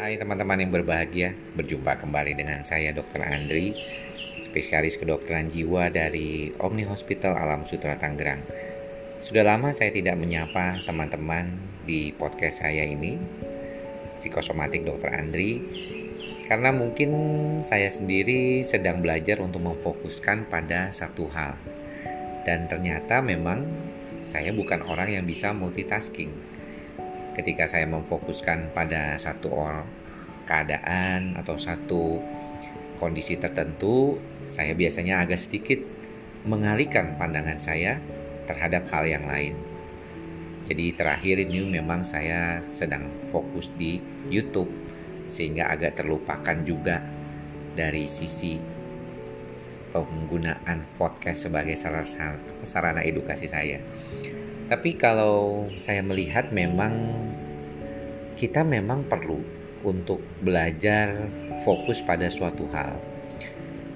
Hai teman-teman yang berbahagia, berjumpa kembali dengan saya Dr. Andri, spesialis kedokteran jiwa dari Omni Hospital Alam Sutra Tangerang. Sudah lama saya tidak menyapa teman-teman di podcast saya ini, Psikosomatik Dr. Andri, karena mungkin saya sendiri sedang belajar untuk memfokuskan pada satu hal. Dan ternyata memang saya bukan orang yang bisa multitasking ketika saya memfokuskan pada satu orang keadaan atau satu kondisi tertentu, saya biasanya agak sedikit mengalihkan pandangan saya terhadap hal yang lain. Jadi terakhir ini memang saya sedang fokus di YouTube sehingga agak terlupakan juga dari sisi penggunaan podcast sebagai sarana, sarana edukasi saya. Tapi kalau saya melihat memang kita memang perlu untuk belajar fokus pada suatu hal.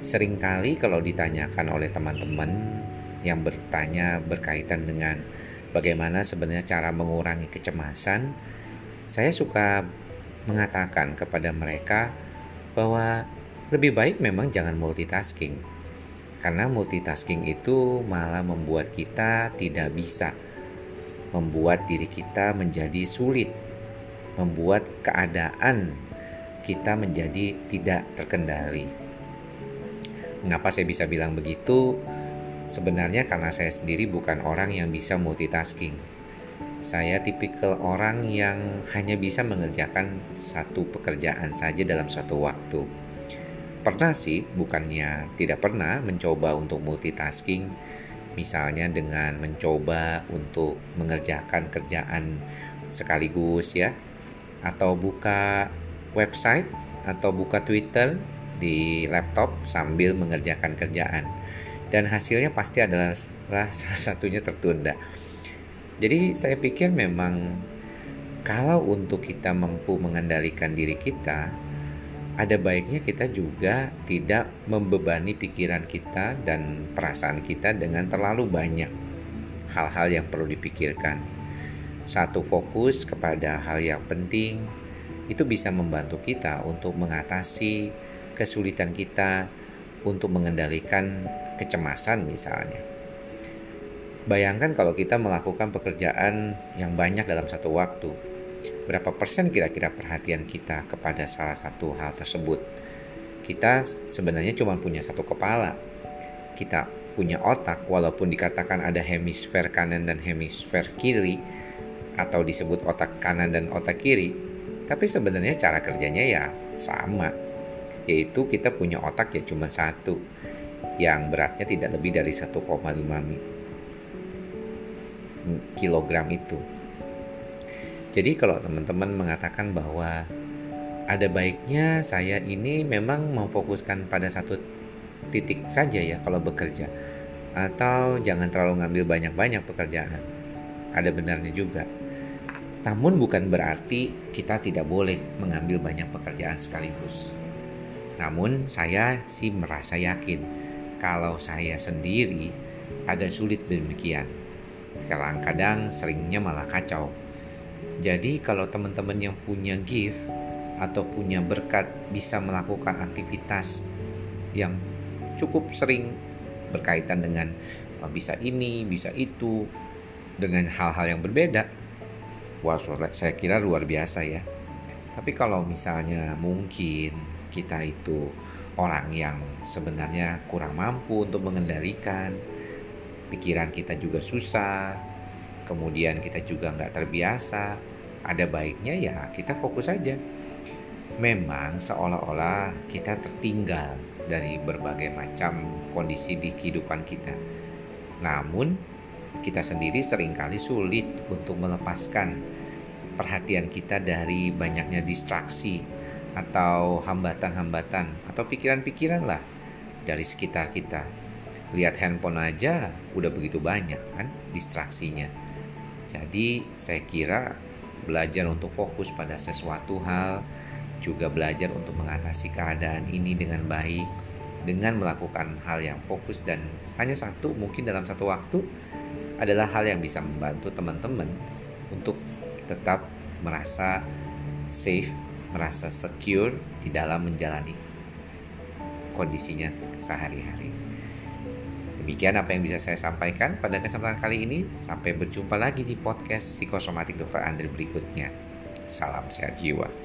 Seringkali kalau ditanyakan oleh teman-teman yang bertanya berkaitan dengan bagaimana sebenarnya cara mengurangi kecemasan, saya suka mengatakan kepada mereka bahwa lebih baik memang jangan multitasking. Karena multitasking itu malah membuat kita tidak bisa membuat diri kita menjadi sulit, membuat keadaan kita menjadi tidak terkendali. Mengapa saya bisa bilang begitu? Sebenarnya karena saya sendiri bukan orang yang bisa multitasking. Saya tipikal orang yang hanya bisa mengerjakan satu pekerjaan saja dalam suatu waktu. Pernah sih, bukannya tidak pernah mencoba untuk multitasking, misalnya dengan mencoba untuk mengerjakan kerjaan sekaligus ya atau buka website atau buka Twitter di laptop sambil mengerjakan kerjaan dan hasilnya pasti adalah salah satunya tertunda. Jadi saya pikir memang kalau untuk kita mampu mengendalikan diri kita ada baiknya kita juga tidak membebani pikiran kita dan perasaan kita dengan terlalu banyak hal-hal yang perlu dipikirkan. Satu fokus kepada hal yang penting itu bisa membantu kita untuk mengatasi kesulitan kita untuk mengendalikan kecemasan misalnya. Bayangkan kalau kita melakukan pekerjaan yang banyak dalam satu waktu, berapa persen kira-kira perhatian kita kepada salah satu hal tersebut. Kita sebenarnya cuma punya satu kepala. Kita punya otak walaupun dikatakan ada hemisfer kanan dan hemisfer kiri atau disebut otak kanan dan otak kiri, tapi sebenarnya cara kerjanya ya sama. Yaitu kita punya otak ya cuma satu yang beratnya tidak lebih dari 1,5 kilogram itu. Jadi kalau teman-teman mengatakan bahwa ada baiknya saya ini memang memfokuskan pada satu titik saja ya kalau bekerja atau jangan terlalu ngambil banyak-banyak pekerjaan. Ada benarnya juga. Namun bukan berarti kita tidak boleh mengambil banyak pekerjaan sekaligus. Namun saya sih merasa yakin kalau saya sendiri agak sulit demikian. Kadang-kadang seringnya malah kacau jadi kalau teman-teman yang punya gift atau punya berkat bisa melakukan aktivitas yang cukup sering berkaitan dengan oh, bisa ini, bisa itu dengan hal-hal yang berbeda. Wah, saya kira luar biasa ya. Tapi kalau misalnya mungkin kita itu orang yang sebenarnya kurang mampu untuk mengendalikan pikiran kita juga susah, kemudian kita juga nggak terbiasa, ada baiknya ya kita fokus saja. Memang seolah-olah kita tertinggal dari berbagai macam kondisi di kehidupan kita. Namun, kita sendiri sering kali sulit untuk melepaskan perhatian kita dari banyaknya distraksi atau hambatan-hambatan atau pikiran-pikiran lah dari sekitar kita. Lihat handphone aja udah begitu banyak kan distraksinya. Jadi saya kira belajar untuk fokus pada sesuatu hal juga belajar untuk mengatasi keadaan ini dengan baik dengan melakukan hal yang fokus dan hanya satu mungkin dalam satu waktu adalah hal yang bisa membantu teman-teman untuk tetap merasa safe merasa secure di dalam menjalani kondisinya sehari-hari. Demikian apa yang bisa saya sampaikan pada kesempatan kali ini. Sampai berjumpa lagi di podcast psikosomatik Dr. Andri berikutnya. Salam sehat jiwa.